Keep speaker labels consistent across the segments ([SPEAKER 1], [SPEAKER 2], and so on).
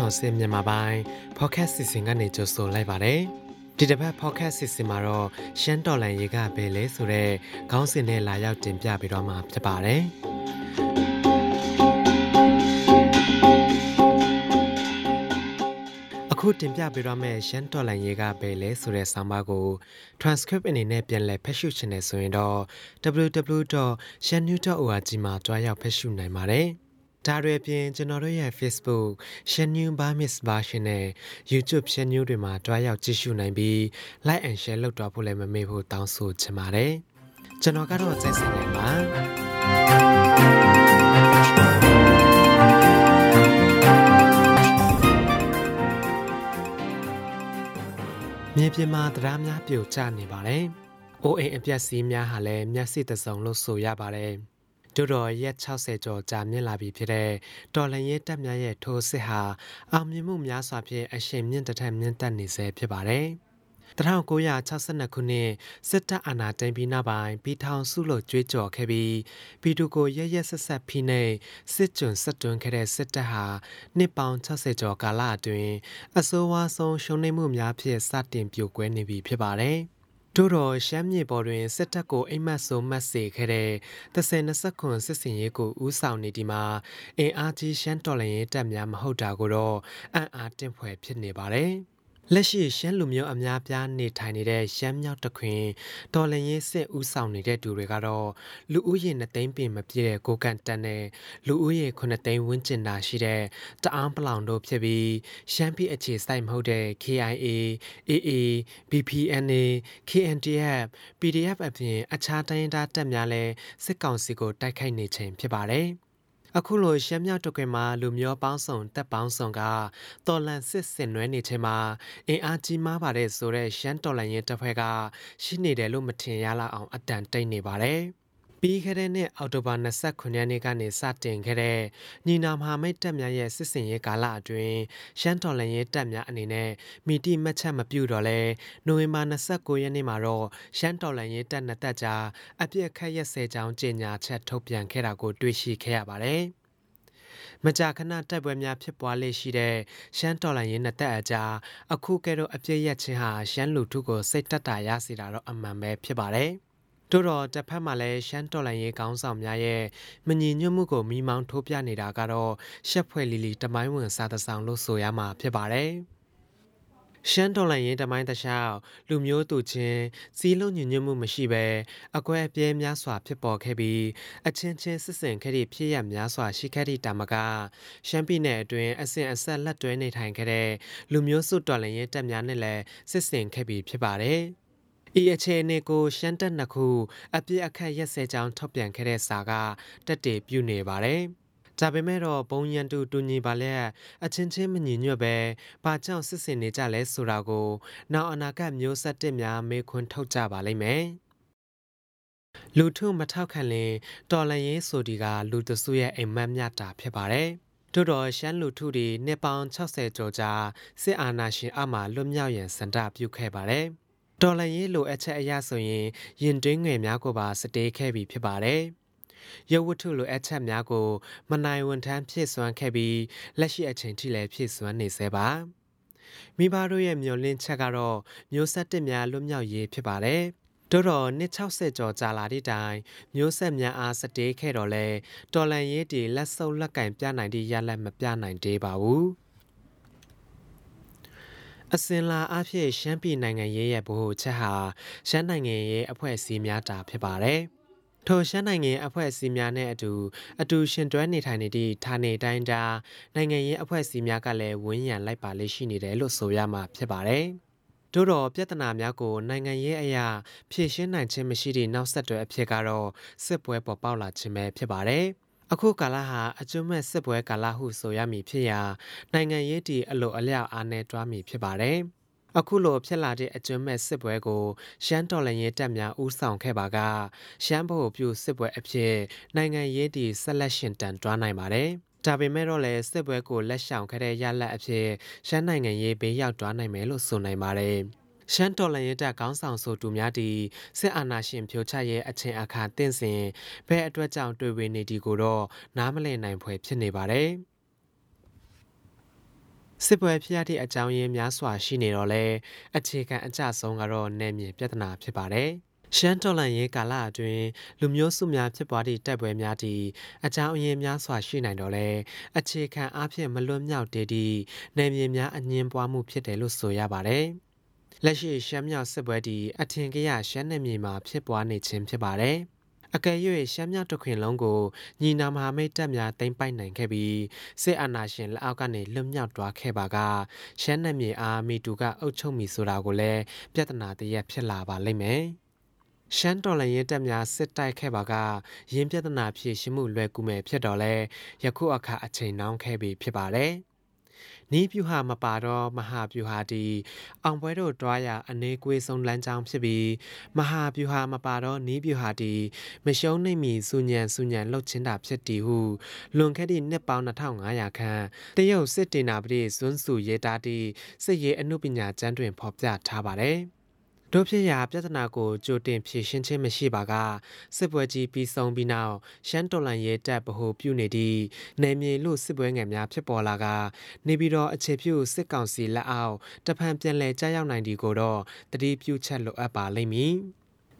[SPEAKER 1] တော်စင်မြန်မာပိုင်း podcast စီစဉ်ကနေကြိုဆိုလိုက်ပါတယ်။ဒီတစ်ပတ် podcast စီစဉ်မှာတော့ရှမ်းတော်လန်ရေကဘယ်လဲဆိုတော့ခေါင်းစဉ်နဲ့လာရောက်တင်ပြပေးတော့မှာဖြစ်ပါတယ်။အခုတင်ပြပေးရမယ့်ရှမ်းတော်လန်ရေးကဘယ်လဲဆိုတဲ့ဆောင်းပါးကို transcript အနေနဲ့ပြန်လည်ဖတ်ရှုချင်တယ်ဆိုရင်တော့ www.shannew.org မှာတွားရောက်ဖတ်ရှုနိုင်ပါတယ်။ ဒါတွေအပြင်ကျွန်တော်တို့ရဲ့ Facebook Channel Burmese Version နဲ့ YouTube Channel တွေမှာတွားရောက်ကြည့်ရှုနိုင်ပြီး Like and Share လုပ်တော့ဖို့လည်းမမေ့ဖို့တောင်းဆိုချင်ပါတယ်။ကျွန်တော်ကတော့စိုက်စင်နေပါမြေပြင်မှာတရားများပြိုကျနေပါတယ်။အိုးအိမ်အပြက်စီးများဟာလည်းမျက်စိတစုံလို့ဆိုရပါတယ်။ တို့တော်ရက်60ကျော်ကြာမြင့်လာပြီဖြစ်တဲ့တော်လန်ရဲတပ်များရဲ့ထိုးစစ်ဟာအောင်မြင်မှုများစွာဖြင့်အရှိန်မြင့်တထက်မြင့်တက်နေဆဲဖြစ်ပါတယ်။1962ခုနှစ်စစ်တပ်အာဏာသိမ်းပြီးနောက်ပိုင်းပြည်ထောင်စုလို့ကြွေးကြော်ခဲ့ပြီးပြည်သူကိုရရက်ဆက်ဆက်ဖိနှိပ်စစ်ကြွစစ်တွန်းခဲ့တဲ့စစ်တပ်ဟာနှစ်ပေါင်း60ကျော်ကာလအတွင်းအဆိုးဝါးဆုံးရှုံးနိမ့်မှုများဖြင့်စတင်ပြိုကွဲနေပြီဖြစ်ပါတယ်။ တို့တော်ရှမ်းမြေပေါ်တွင်စစ်တပ်ကိုအိမ်မက်ဆိုးမတ်စေခဲ့တဲ့30-20ခွန်စစ်စင်ရေးကိုဦးဆောင်နေဒီမှာအင်အားကြီးရှမ်းတော်လှန်ရေးတပ်များမဟုတ်တာကိုတော့အံ့အားတင့်ဖွယ်ဖြစ်နေပါတယ်။ လက်ရှိရှမ်းလူမျိုးအများပြားနေထိုင်နေတဲ့ရှမ်းမြောက်တခွင်တော်လင်ရေးစစ်ဦးဆောင်နေတဲ့သူတွေကတော့လူဦးရေ2သိန်းပင်မပြည့်တဲ့ကိုကန်တန်နဲ့လူဦးရေ9သိန်းဝန်းကျင်သာရှိတဲ့တအောင်းပလောင်တို့ဖြစ်ပြီးရှမ်းပြည်အခြေစိုက်မဟုတ်တဲ့ KIA, AA, BPNA, KNDF, PDF အပြင်အခြားတိုင်းဒေသတပ်များလည်းစစ်ကောင်စီကိုတိုက်ခိုက်နေချိန်ဖြစ်ပါတယ်။ အခုလိုရှမ်းမြောက်တကွင်မှာလူမျိုးပေါင်းစုံတက်ပေါင်းစုံကတော်လန်စစ်စင်နွဲနေချိန်မှာအင်အားကြီးမားပါတယ်ဆိုတဲ့ရှမ်းတော်လန်ရင်တပ်ဖွဲ့ကရှိနေတယ်လို့မထင်ရလောက်အောင်အတန်တိတ်နေပါတယ်။ ပြီးခဲ့တဲ့နှစ်အောက်တိုဘာ29ရက်နေ့ကနေစတင်ခဲ့တဲ့ညီနာမဟာမိတ်တပ်များရဲ့စစ်စင်ရေးကာလအတွင်းရှမ်းတော်လှန်ရေးတပ်များအနေနဲ့မိတိမတ်ချက်မပြုတော့လဲနိုဝင်ဘာ29ရက်နေ့မှာတော့ရှမ်းတော်လှန်ရေးတပ်နှစ်တပ်ကြားအပြစ်ခတ်ရက်စဲကြောင်းကြေညာချက်ထုတ်ပြန်ခဲ့တာကိုတွေ့ရှိခဲ့ရပါတယ်။မကြာခဏတက်ပွဲများဖြစ်ပွားလေရှိတဲ့ရှမ်းတော်လိုင်းရင်နှစ်သက်အကြားအခုကဲတော့အပြည့်ရက်ချင်းဟာရှမ်းလူထုကိုစိတ်တက်တာရစေတာတော့အမှန်ပဲဖြစ်ပါတယ်။ တို့တော့တစ်ဖက်မှာလည်းရှမ်းတော်လိုင်းရေးကောင်းဆောင်များရဲ့မညီညွတ်မှုကိုမိမောင်းထိုးပြနေတာကတော့ရှက်ဖွဲ့လီလီတမိုင်းဝင်စာတစောင်လို့ဆိုရမှာဖြစ်ပါတယ်ရှမ်းတော်လိုင်းရင်တမိုင်းတခြားလူမျိုးသူချင်းစီးလုံးညညွတ်မှုမရှိဘဲအကွဲအပြဲများစွာဖြစ်ပေါ်ခဲ့ပြီးအချင်းချင်းစစ်စင်ခဲ့သည့်ဖြစ်ရများစွာရှိခဲ့သည့်တာမကရှမ်းပြည်နယ်အတွင်းအစဉ်အဆက်လက်တွဲနေထိုင်ခဲ့တဲ့လူမျိုးစုတော်လိုင်းရင်တပ်များနဲ့လည်းစစ်စင်ခဲ့ပြီးဖြစ်ပါတယ်။ ဤအခြေအနေကိုရှမ်းတက်နှစ်ခုအပြစ်အခက်ရက်စဲကြောင်းထုတ်ပြန်ခဲ့တဲ့စာကတက်တည်ပြုနေပါတယ်။ဒါပေမဲ့တော့ဘုံရန်တူတူညီပါလျက်အချင်းချင်းမညီညွတ်ပဲဘာကြောင့်စစ်စင်နေကြလဲဆိုတာကိုနောက်အနာဂတ်မျိုးဆက်တစ်များမေးခွန်းထုတ်ကြပါလိမ့်မယ်။လူထုမထောက်ခံရင်တော်လန်ရေးဆိုဒီကလူတစုရဲ့အိမ်မက်မြတာဖြစ်ပါတယ်။တို့တော့ရှမ်းလူထုတွေနှစ်ပေါင်း60ကျော်ကြာစစ်အာဏာရှင်အမှလွတ်မြောက်ရန်စန္ဒပြုခဲ့ပါတယ်။ တော်လန်ရေးလိုအပ်ချက်အရဆိုရင်ရင်တွင်းငွေများကိုပါစတေးခဲ့ပြီးဖြစ်ပါတယ်။ရုပ်ဝတ္ထုလိုအပ်ချက်များကို မနိုင်ဝန်ထမ်းဖြစ်စွမ်းခဲ့ပြီးလက်ရှိအချိန်ထိလည်းဖြစ်စွမ်းနေသေးပါ။မိဘတို့ရဲ့မျှော်လင့်ချက်ကတော့မျိုးဆက်တစ်များလွတ်မြောက်ရေးဖြစ်ပါတယ်။တို့တော့နှစ်60ကျော်ကြာလာသည့်တိုင်မျိုးဆက်များအားစတေးခဲ့တော့လဲတော်လန်ရေးတီလက်စုပ်လက်ကင်ပြနိုင်သည့်ရလက်မပြနိုင်သေးပါဘူး။ အစင်လာအဖြစ်ရှမ်းပြည်နိုင်ငံရေးရဲ့ဗဟိုချက်ဟာရှမ်းနိုင်ငံရေးအဖွဲ့အစည်းများတာဖြစ်ပါတယ်။ထိုရှမ်းနိုင်ငံအဖွဲ့အစည်းများနဲ့အတူအတူရှင်တွဲနေထိုင်နေသည့်ဌာနေတိုင်းတာနိုင်ငံရေးအဖွဲ့အစည်းများကလည်းဝန်းရံလိုက်ပါလေးရှိနေတယ်လို့ဆိုရမှာဖြစ်ပါတယ်။တို့တော့ပြဿနာများကိုနိုင်ငံရေးအရာဖြေရှင်းနိုင်ခြင်းမရှိသည့်နောက်ဆက်တွဲအဖြစ်ကတော့စစ်ပွဲပေါ်ပေါက်လာခြင်းပဲဖြစ်ပါတယ်။ အခုကာလဟာအကျွမ်းမဲ့စစ်ပွဲကာလဟုဆိုရမည်ဖြစ်ရာနိုင်ငံရေးတည်အလိုအလျောက်အားနည်းတွားမည်ဖြစ်ပါတယ်။အခုလိုဖြစ်လာတဲ့အကျွမ်းမဲ့စစ်ပွဲကိုရှမ်းတော်လှန်ရေးတပ်များဦးဆောင်ခဲ့ပါကရှမ်းဗဟိုပြုစစ်ပွဲအဖြစ်နိုင်ငံရေးတည်ဆက်လက်ရှင်တန်တွားနိုင်ပါတယ်။ဒါပေမဲ့တော့လည်းစစ်ပွဲကိုလက်ရှောင်ခဲ့တဲ့ရလတ်အဖြစ်ရှမ်းနိုင်ငံရေးဘေးရောက်တွားနိုင်မယ်လို့ဆိုနိုင်ပါတယ်။ ရှမ်းတော်လန်ရဲတပ်ခေါင်းဆောင်ဆိုသူများတီစစ်အာဏာရှင်ဖြိုချရဲ့အချင်းအခါတင့်စဉ်ဘဲအတွက်ကြောင့်တွေ့ဝေနေဒီကိုတော့နားမလည်နိုင်ဖွယ်ဖြစ်နေပါတယ်စစ်ပွဲဖြစ်ရတဲ့အကြောင်းရင်းများစွာရှိနေတော့လဲအခြေခံအကျဆုံးကတော့နယ်မြေပြဿနာဖြစ်ပါတယ်။ရှမ်းတော်လန်ရေးကာလအတွင်းလူမျိုးစုများဖြစ်ပွားသည့်တပ်ပွဲများသည့်အကြောင်းအရင်းများစွာရှိနိုင်တော့လဲအခြေခံအဖြစ်မလွတ်မြောက်တည်သည့်နယ်မြေများအငင်းပွားမှုဖြစ်တယ်လို့ဆိုရပါတယ်။ လက်ရှိရှမ်းမြောက်စစ်ပွဲတည်အထင်ကရရှမ်းနယ်မြေမှာဖြစ်ပွားနေခြင်းဖြစ်ပါတယ်။အကယ်၍ရှမ်းမြောက်တခွင်လုံးကိုညီနာမဟာမိတ်တပ်များသိမ်းပိုက်နိုင်ခဲ့ပြီးစစ်အာဏာရှင်လက်အောက်ကနေလွတ်မြောက်သွားခဲ့ပါကရှမ်းနယ်မြေအားမီတူကအုပ်ချုပ်မီဆိုတာကိုလည်းပြဿနာတရက်ဖြစ်လာပါလိမ့်မယ်။ရှမ်းတော်လန်ရဲတပ်များစစ်တိုက်ခဲ့ပါကရင်းပြဿနာဖြည့်ရှင်းမှုလွယ်ကူမဲ့ဖြစ်တော်လဲယခုအခါအချိန်နှောင်းခဲ့ပြီဖြစ်ပါတယ်။ နီးပြူဟာမပါတော့မဟာပြူဟာတီအောင်ပွဲတို့တွားရအနေကွေးဆုံးလမ်းကြောင်းဖြစ်ပြီးမဟာပြူဟာမပါတော့နီးပြူဟာတီမရှုံးနိုင်မီစုညံစုညံလှုပ်ချင်းတာဖြစ်တီဟုလွန်ခဲ့သည့်နှစ်ပေါင်း2500ခန့်တရုတ်စစ်တင်နာပရိစွန်းစုရေးတာတီစစ်ရေးအမှုပညာကျမ်းတွင်ဖော်ပြထားပါတယ်။ တို့ဖြစ်ရာပြဿနာကိုကြိုတင်ဖြေရှင်းခြင်းမရှိပါကစစ်ပွဲကြီးပြီးဆုံးပြီးနောက်ရှမ်းတော်လန်ရဲတပ်ဗဟိုပြုနေသည့်နယ်မြေလို့စစ်ပွဲငယ်များဖြစ်ပေါ်လာကနေပြီးတော့အခြေပြုစစ်ကောင်စီလက်အောက်တဖန်ပြန်လည်ကြားရောက်နိုင်ဒီကိုတော့တတိပြုချက်လိုအပ်ပါလိမ့်မည်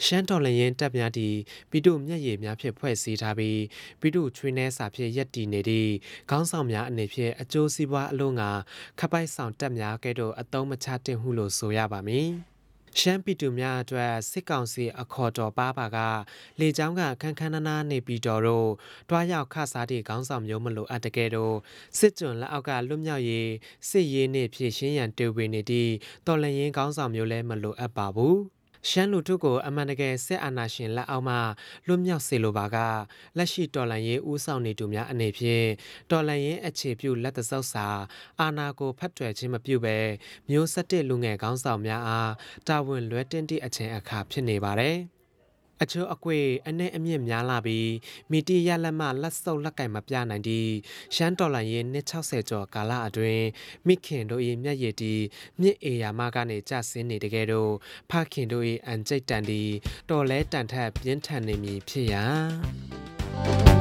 [SPEAKER 1] ရှမ်းတော်လရင်တပ်များတီပြည်သူမျက်ရည်များဖြင့်ဖွဲ့စည်းထားပြီးပြည်သူချွေးနှဲစာဖြင့်ရက်တည်နေသည့်ခေါင်းဆောင်များအနေဖြင့်အကျိုးစီးပွားအလို့ငါခပိုက်ဆောင်တပ်များကဲ့သို့အသုံးမချတင်ဟုလို့ဆိုရပါမည်။ ရှမ်းပြည်သူများအတွက်စစ်ကောင်စီအခေါ်တော်ပါပါကလေကြောင်းကခန်းခန်းနာနာနေပြီးတော်တို့တွားရောက်ခစားသည့်ခေါင်းဆောင်မျိုးမလို့အတကယ်တော့စစ်ကြွလက်အောက်ကလွတ်မြောက်ရေးစစ်ရေးနှင့်ဖြည့်ရှင်းရန်တေဝေနေသည့်တော်လရင်ခေါင်းဆောင်မျိုးလည်းမလို့အပ်ပါဘူး ရှမ်းလူထုကိုအမှန်တကယ်စစ်အာဏာရှင်လက်အောက်မှလွတ်မြောက်စေလိုပါကလက်ရှိတော်လှန်ရေးဦးဆောင်နေသူများအနေဖြင့်တော်လှန်ရေးအခြေပြုလက်သစောက်စာအာဏာကိုဖတ်တွယ်ခြင်းမပြုဘဲမျိုးဆက်တဲ့လူငယ်ကောင်းဆောင်များအားတာဝန်လွဲတင်သည့်အချိန်အခါဖြစ်နေပါတယ်။ အချို့အကွေအနဲ့အမြင့်များလာပြီးမီတီရလက်မှလက်စုပ်လက်ကင်မပြနိုင်သည့်ရှမ်းတော်လန်ရဲ့နှစ်60ကျော်ကာလအတွင်းမိခင်တို့၏မျက်ရည်တီမြစ်အေယာမကနေကျဆင်းနေတကယ်တော့ဖခင်တို့၏အန်ကျိတ်တန်တီတော်လဲတန်ထက်ပြင်းထန်နေမည်ဖြစ်ရာ